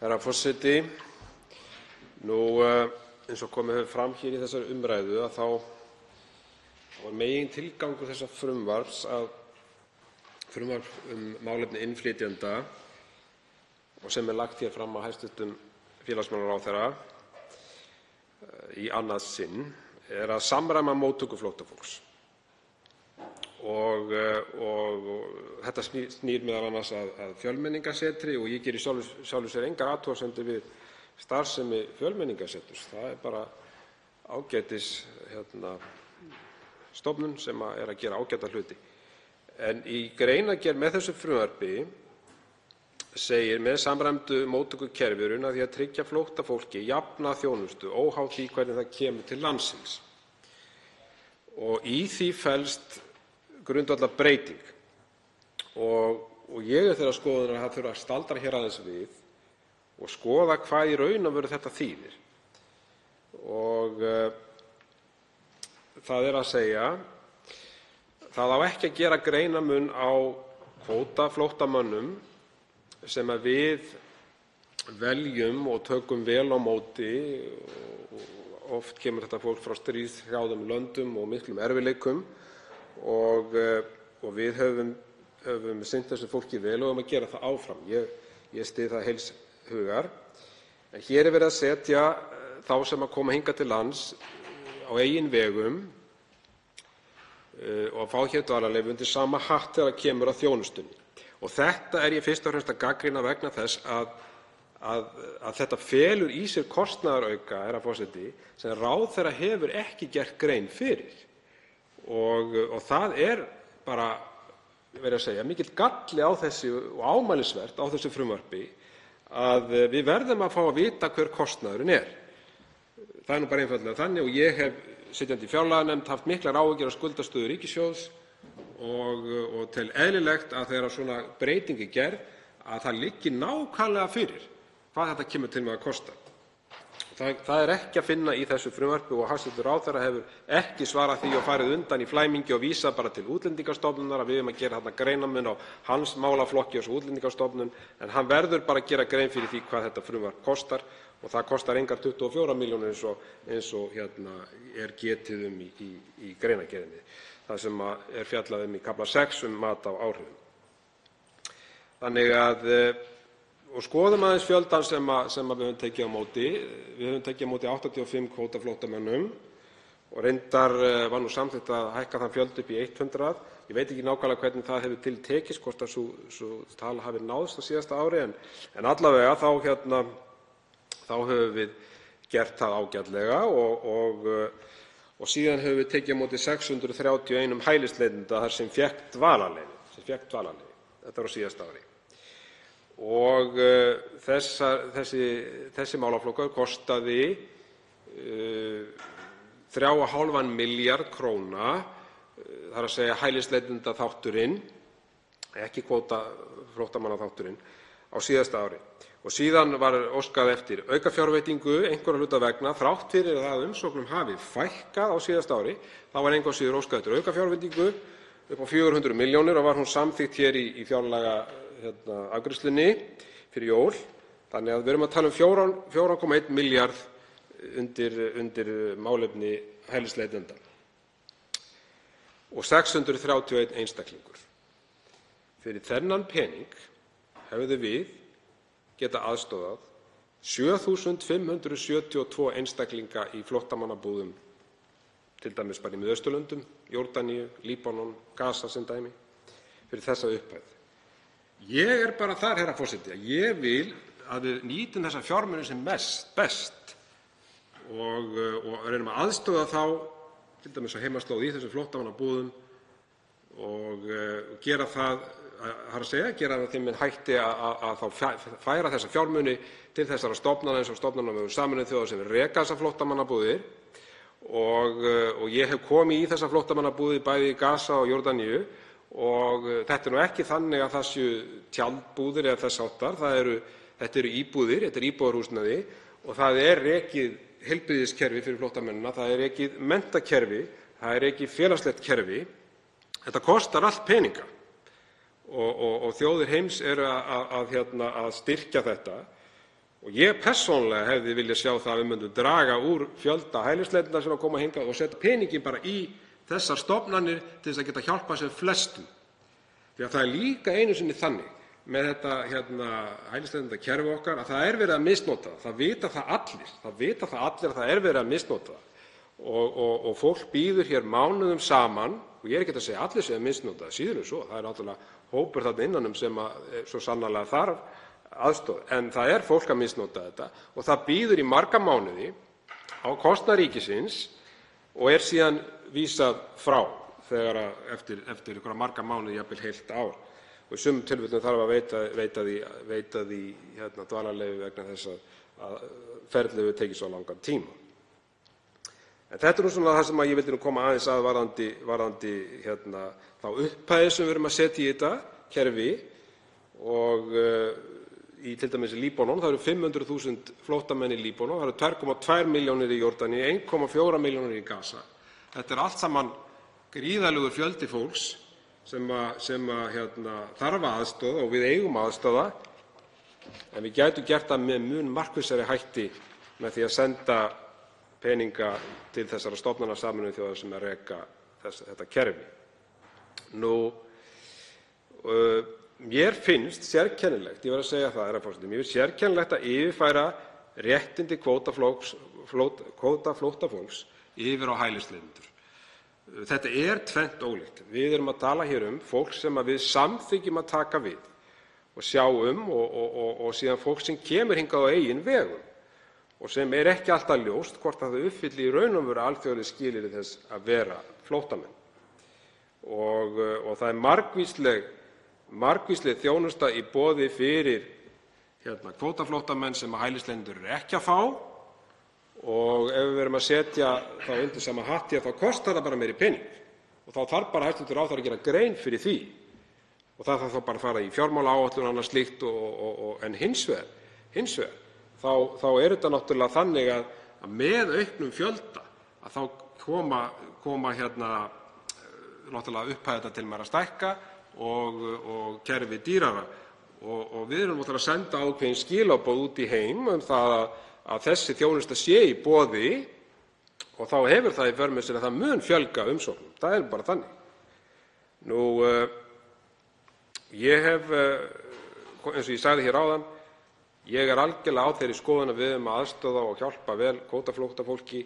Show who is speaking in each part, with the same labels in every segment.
Speaker 1: Herra forseti. Eins og komið hefur fram í þessari umræðu þá er megintilgangur þessa frumvarps frumvarp um málefni innflytjenda, sem er lagt hér fram af hæstv. félagsmálaráðherra í annað sinn, að samræma móttöku flóttafólks. Þetta snýr m.a. að Fjölmenningarsetri og ég geri í sjálfu sér engar athugasemdir við starfsemi Fjölmenningarseturs. Það er bara ágætisstofnun sem er að gera ágæta hluti. En í greinargerð með þessu frumvarpi segir: „Með samræmdu móttökukerfi er unnið að því að tryggja flóttafólki jafna þjónustu óháð því hvernig það kemur til landsins. Í því felst grundvallarbreyting.“ Ég er þeirrar skoðunar að það þurfi að staldra hér aðeins við og skoða hvað í raun og veru þetta þýðir, þ.e. það á ekki að gera greinarmun á kvótaflóttamönnum sem við veljum og tökum vel á móti. Oft kemur þetta fólk frá stríðshrjáðum löndum og miklum erfiðleikum og við höfum sinnt þessu fólki vel og eigum að gera það áfram. Ég styð það heils hugar. En hér er verið að setja þá sem koma hingað til lands á eigin vegum og fá hér dvalarleyfi undir sama hatt þegar kemur að þjónustunni. Þetta er ég fyrst og fremst að gagnrýna vegna þess að þetta felur í sér kostnaðarauka, herra forseti, sem ráðherra hefur ekki gert grein fyrir. Það er bara mikill galli og ámælisvert á þessu frumvarpi að við verðum að fá að vita hver kostnaðurinn er. Það er nú bara einfaldlega þannig ég hef, sitjandi í fjárlaganefnd, haft miklar áhyggjur af skuldastöðu ríkissjóðs og tel eðlilegt að þegar svona breyting er gerð liggi nákvæmlega fyrir hvað þetta kemur til með að kosta. Það er ekki að finna í þessu frumvarpi og hæstv. ráðherra hefur ekki svarað því og farið undan í flæmingi og vísað bara til Útlendingastofnunar, að við eigum að gera þarna greinarmun á hans málaflokki og svo Útlendingastofnun. En hann verður bara að gera grein fyrir því hvað þetta frumvarp kostar og það kostar engar 24 milljónir eins og er getið um í greinargerðinni þar sem er fjallað um í kafla 6 um mat á áhrifum. Skoðum aðeins fjöldann sem við höfum tekið á móti. Við höfum tekið á móti 85 kvótaflóttamönnum og reyndar var samþykkt að hækka þann fjölda upp í 100. Ég veit ekki nákvæmlega hvernig það hefur til tekist, hvort sú tala hafi náðst á síðasta ári, en alla vega höfum við gert það ágætlega. Síðan höfum við tekið á móti 631 hælisleitendum sem fékk dvalarleyfi. Þetta var á síðasta ári. Þessi málaflokkur kostaði 3,5 milljarða kr., þ.e. hælisleitendaþátturinn, ekki kvótaflóttamannaþátturinn, á síðasta ári. Síðan var óskað eftir aukafjárveitingu einhverra hluta vegna. Þrátt fyrir að umsóknum hafi fækkað á síðasta ári var engu að síður óskað eftir aukafjárveitingu upp á 400 milljónir og var hún samþykkt hér í fjárlagaafgreiðslunni fyrir jól. Þannig að við erum að tala um 4,1 milljarð undir málefni hælisleitenda og 631 einstaklingur. Fyrir þennan pening hefðum við getað aðstoðað 7.572 einstaklinga í flóttamannabúðum, t.d. bara í Miðausturlöndum, Jórdaníu, Líbanon, Gaza sem dæmi, fyrir þessa upphæð. Ég er bara þar, herra forseti, að ég vil að við nýtum þessa fjármuni sem best og reynum að aðstoða þá, t.d. á heimaslóð í þessum flóttamannabúðum, og gera það með þeim hætti að færa þessa fjármuni til þessara stofnana eins og vegum Sameinuðu þjóðanna sem reka þessar flóttamannabúðir. Ég hef komið í þessar flóttamannabúðir, bæði í Gaza og Jórdaníu, og þetta er ekki þannig að það séu tjaldbúðir eða þess háttar. Þetta eru íbúðir, þetta er íbúðarhúsnæði. Og það er rekið heilbrigðiskerfi fyrir flóttamennina, það er rekið menntakerfi, það er rekið félagslegt kerfi. Þetta kostar allt peninga. Og þjóðir heims eru að styrkja þetta Ég persónulega hefði viljað sjá að við myndum draga úr fjölda hælisleitenda sem koma hingað og setja peninginn bara í þessar stofnanir til að geta hjálpað sem flestum. Það er líka einu sinni þannig með þetta hælisleitendakerfi okkar að það er verið að misnota það. Það vita það allir. Það vita það allir að það er verið að misnota það og fólk bíður hér mánuðum saman. Ég er ekkert að segja að allir séu að misnota það, síður en svo. Það er náttúrlega hópur þarna innan um sem svo sannarlega þarf aðstoð. En það er fólk að misnota þetta og það bíður í marga mánuði á kostnað ríkisins og er síðan vísað frá eftir marga mánuði, jafnvel heilt ár. Í sumum tilfellum þarf að veita því dvalarleyfi vegna þess að ferlið hefur tekið svo langan tíma. Þetta er það sem ég vildi koma aðeins að varðandi þá upphæð sem við erum að setja í þetta kerfi. T.d. í Líbanon eru 500.000 flóttamenn í Líbanon, það eru 2,2 milljónir í Jórdaníu, 1,4 milljónir í Gaza. Þetta er allt saman gríðarlegur fjöldi fólks sem þarf aðstoð og við eigum að aðstoða. En við gætum gert það með mun markvissari hætti með því að senda peninga til þessara stofnana Sameinuðu þjóðanna sem reka þetta kerfi. Mér finnst sérkennilegt, ég verð að segja það, herra forseti, að yfirfæra réttindi kvótaflóttafólks yfir á hælisleitendur. Þetta er tvennt ólíkt. Við erum að tala hér um fólk sem við samþykkjum að taka við og sjá um og síðan fólk sem kemur hingað á eigin vegum og sem er ekki alltaf ljóst hvort það uppfylli í raun og veru alþjóðleg skilyrði þess að vera flóttamenn. Það er margvísleg þjónusta í boði fyrir kvótaflóttamenn sem hælisleitendur eru ekki að fá ef við erum að setja þá undir sama hatt þá kostar það bara meiri pening og þá þarf hæstv. ráðherra að gera grein fyrir því það þarf þá bara að fara í fjármálaáætlun og annað slíkt. En hins vegar er þetta náttúrlega þannig að með auknum fjölda þá koma náttúrlega upphæðirnar til með að stækka og kerfið dýrara. Við erum náttúrlega að senda ákveðin skilaboð út í heim um að þessi þjónusta sé í boði og þá hefur það í för með sér að það mun fjölga umsóknum. Það er bara þannig. Ég hef, eins og ég sagði hér áðan, ég er algerlega á þeirri skoðun að við eigum að aðstoða og hjálpa vel kvótaflóttafólki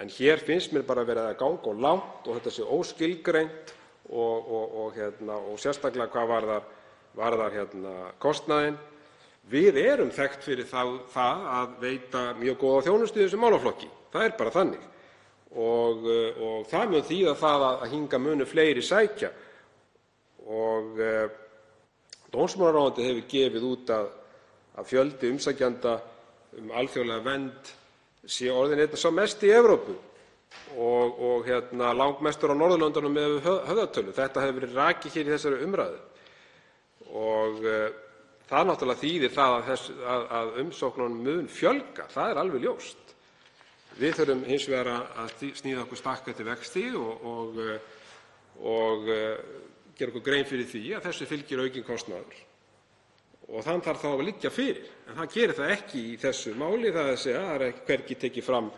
Speaker 1: en hér finnst mér bara verið að ganga of langt og þetta sé óskilgreint og sérstaklega hvað varðar kostnaðinn. Við erum þekkt fyrir það að veita mjög góða þjónustu í þessum málaflokki. Það er bara þannig og það mun þýða að hingað munu fleiri sækja. Dómsmálaráðuneytið hefur gefið út að fjöldi umsækjenda um alþjóðlega vernd sé orðinn einn sá mesti í Evrópu og langmestur á Norðurlöndunum miðað við höfðatölu. Þetta hefur verið rakið í þessari umræðu og það náttúrlega þýðir að umsóknunum mun fjölga. Það er alveg ljóst. Við þurfum hins vegar að sníða okkur stakk eftir vexti og gera okkur grein fyrir því að þessu fylgir aukinn kostnaður og þann þarf þá að liggja fyrir. En það gerir það ekki í þessu máli, þ.e. það er hvergi tekið fram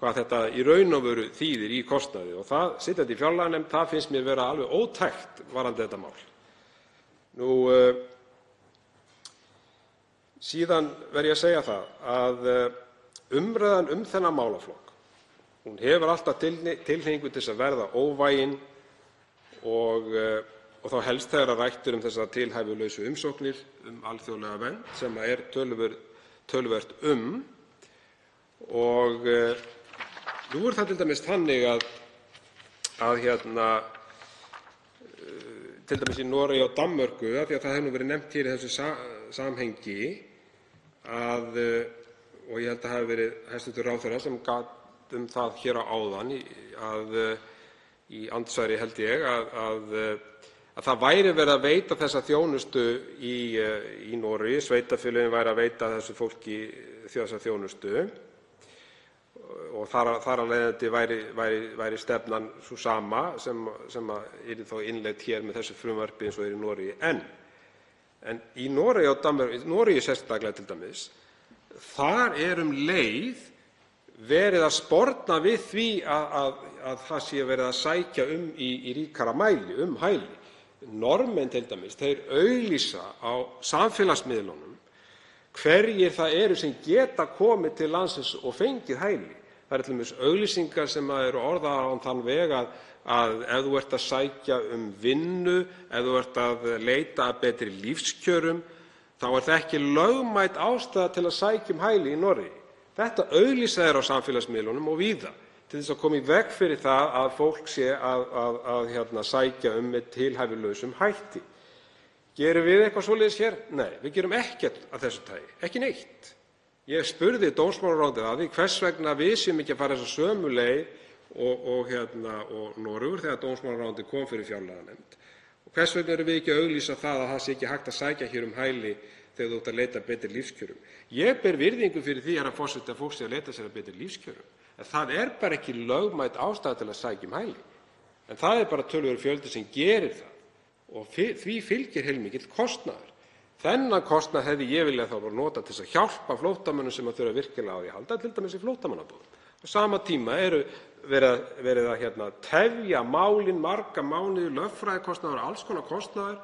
Speaker 1: hvað þetta í raun og veru þýðir í kostnaði sitjandi í fjárlaganefnd, finnst mér vera alveg ótækt varðandi þetta mál. Síðan verð ég að segja að umræðan um þennan málaflokk hefur alltaf tilhneigingu til að verða óvægin og þá helst þegar rætt er um þessar tilhæfulausu umsóknir um alþjóðlega vernd sem er töluvert um. Nú er það t.d. þannig að t.d. í Noregi og Danmörku, af því að það hefur verið nefnt hér í þessu samhengi og ég held að það hafi verið hæstv. ráðherra sem gat um það hér áðan í andsvari, held ég, að það væri verið að veita þessa þjónustu í Noregi, sveitarfélögin væru að veita þessu fólki þessa þjónustu þar af leiðandi væri stefnan sú sama sem yrði þá innleidd hér með þessu frumvarpi eins og er í Noregi. En í Noregi sérstaklega t.d., er um leið verið að sporna við því að það sé verið að sækja um í ríkara mæli um hæli. Norðmenn t.d. auglýsa á samfélagsmiðlunum hverjir það eru sem geta komið til landsins og fengið hæli. Það eru t.d. auglýsingar sem eru orðaðar á þann veg að ef þú ert að sækja um vinnu, ef þú ert að leita að betri lífskjörum, þá er það ekki lögmæt ástæða til að sækja um hæli í Noregi. Þetta auglýsa þeir á samfélagsmiðlunum og víða til þess að koma í veg fyrir að fólk sé að sækja um með tilhæfulausum hætti. Gerum við eitthvað svoleiðis hér? Nei, við gerum ekkert af þessu tagi, ekki neitt. Ég spurði dómsmálaráðuneytið að því hvers vegna við séum ekki að fara þessa sömu leið og Noregur þegar dómsmálaráðuneytið kom fyrir fjárlaganefnd. Og hvers vegna erum við ekki að auglýsa það að það sé ekki hægt að sækja um hæli þegar þú ert að leita að betri lífskjörum? Ég ber virðingu fyrir því, herra forseti, að fólk sé að leita sér að betri lífskjörum en það er bara ekki lögmæt ástæða til að sækja um hæli. En það er bara töluverður fjöldi sem gerir það og því fylgir heilmikill kostnaður. Þennan kostnað hefði ég viljað nota til að hjálpa flóttamönnum sem þurfa virkilega á því að halda, t.d. í flóttamannabúðum. Á sama tíma er verið að tefja málin marga mánuði, lögfræðikostnaður og alls konar kostnaður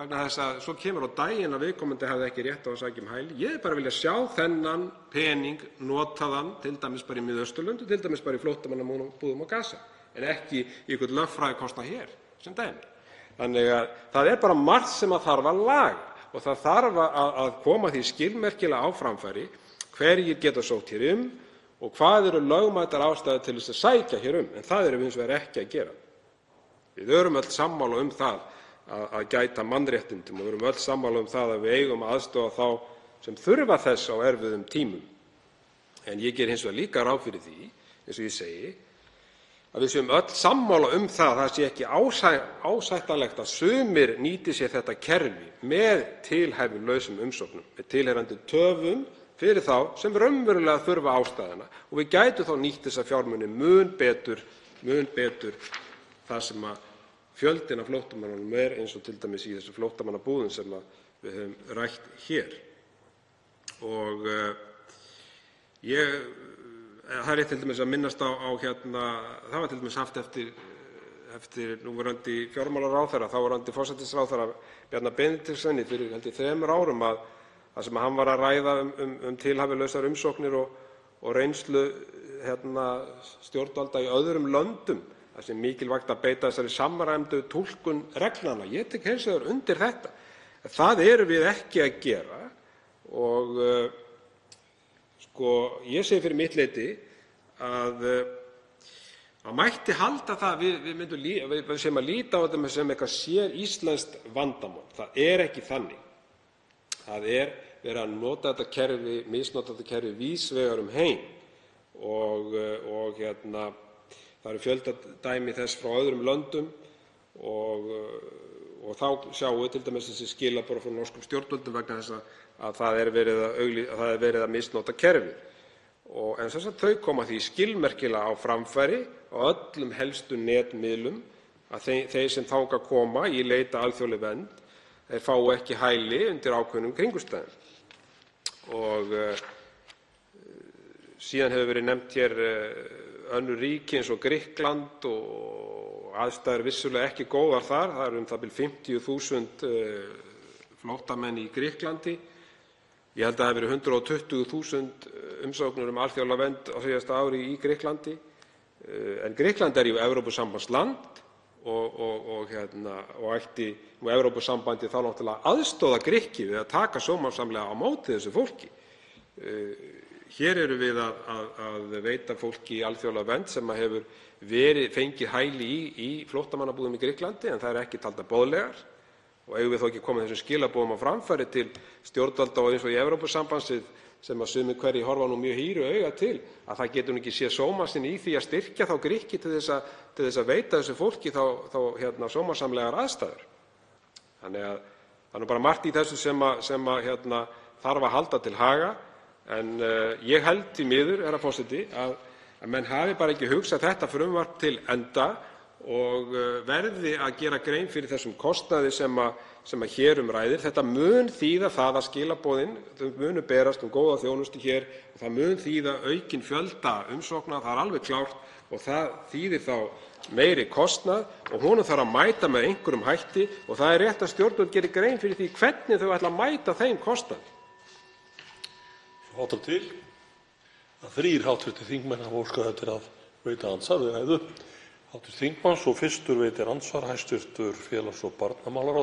Speaker 1: vegna þess að svo kemur á daginn að viðkomandi hafði ekki rétt á að sækja um hæli. Ég hefði bara viljað sjá þennan pening notaðan t.d. bara í Miðausturlöndum, t.d. bara í flóttamannabúðum á Gaza en ekki í einhvern lögfræðikostnað hér sem dæmi. Þannig að það er bara margt sem þarf að laga og það þarf að koma því skilmerkilega á framfæri hverjir geta sótt hér um og hvað eru lögmætar ástæður til að sækja hér um. En það erum við hins vegar ekki að gera. Við erum öll sammála um að gæta mannréttindum og við erum öll sammála um að við eigum að aðstoða þá sem þurfa þess á erfiðum tímum. En ég geri hins vegar líka ráð fyrir því, eins og ég segi, að við séum öll sammála um að það sé ekki ásættanlegt að sumir nýti sér þetta kerfi með tilhæfulausum umsóknum, með tilheyrandi töfum fyrir þá sem raunverulega þurfa ástæðuna við gætum þá nýtt þessa fjármuni mun betur þar sem fjöldinn af flóttamönnum er, eins og t.d. í þessum flóttamannabúðum sem við höfum rætt hér. Það er rétt að minnast á það var t.d. haft eftir núverandi fjármálaráðherra, þáverandi forsætisráðherra, Bjarna Benediktssyni, fyrir held ég þremur árum þar sem hann var að ræða um tilhæfulausar umsóknir og reynslu stjórnvalda í öðrum löndum þar sem mikilvægt að beita þessari samræmdu túlkun reglnanna. Ég tek heils hugar undir þetta. Það erum við ekki að gera og ég segi fyrir mitt leyti að það mætti halda að við séum að líta á þetta sem eitthvert séríslenskt vandamál. Það er ekki þannig. Það er verið að nota þetta kerfi, misnota þetta kerfi víðs vegar um heim og það eru fjöldadæmi þess frá öðrum löndum og þá sjáum við t.d. þessi skilaboð frá norskum stjórnvöldum vegna þess að það er verið að misnota kerfið. En þau koma því skilmerkilega á framfæri á öllum helstu netmiðlum að þeir sem þangað koma í leit að alþjóðlegri vernd fái ekki hæli undir ákveðnum kringumstæðum. Síðan hefur verið nefnt hér önnur ríki eins og Grikkland og aðstæður vissulega ekki góðar þar. Það eru u.þ.b. 50.000 flóttamenn í Grikklandi. Ég held að það hafi verið 120.000 umsóknir um alþjóðlega vernd á síðasta ári í Grikklandi. En Grikkland er jú Evrópusambandsland og ætti Evrópusambandið þá náttúrlega að aðstoða Grikki við að taka sómasamlega á móti þessu fólki. Hér erum við að veita fólki alþjóðlega vernd sem hefur fengið hæli í flóttamannabúðum í Grikklandi en þær eru ekki taldar boðlegar. Eigum við þá ekki að koma þessum skilaboðum á framfæri til stjórnvalda eins og í Evrópusambandið, sem sumir hverjir horfa mjög hýru auga til, að það geti ekki séð sóma sinn í því að styrkja Grikki til að veita þessu fólki sómasamlegar aðstæður? Það er margt í þessu sem þarf að halda til haga en ég held því miður, herra forseti, að menn hafi ekki hugsað þetta frumvarp til enda og verði að gera grein fyrir þeim kostnaði sem hér um ræðir. Þetta mun þýða að skilaboðin munu berast um góða þjónustu hér það mun þýða aukinn fjölda umsókna, það er alveg klárt, og það þýðir þá meiri kostnað og honum þarf að mæta með einhverjum hætti það er rétt að stjórnvöld geri grein fyrir því hvernig þau ætla að mæta þeim kostnaði hv. þingmanns og fyrstur veitir andsvar hæstv. félags- og barnamálaráðherra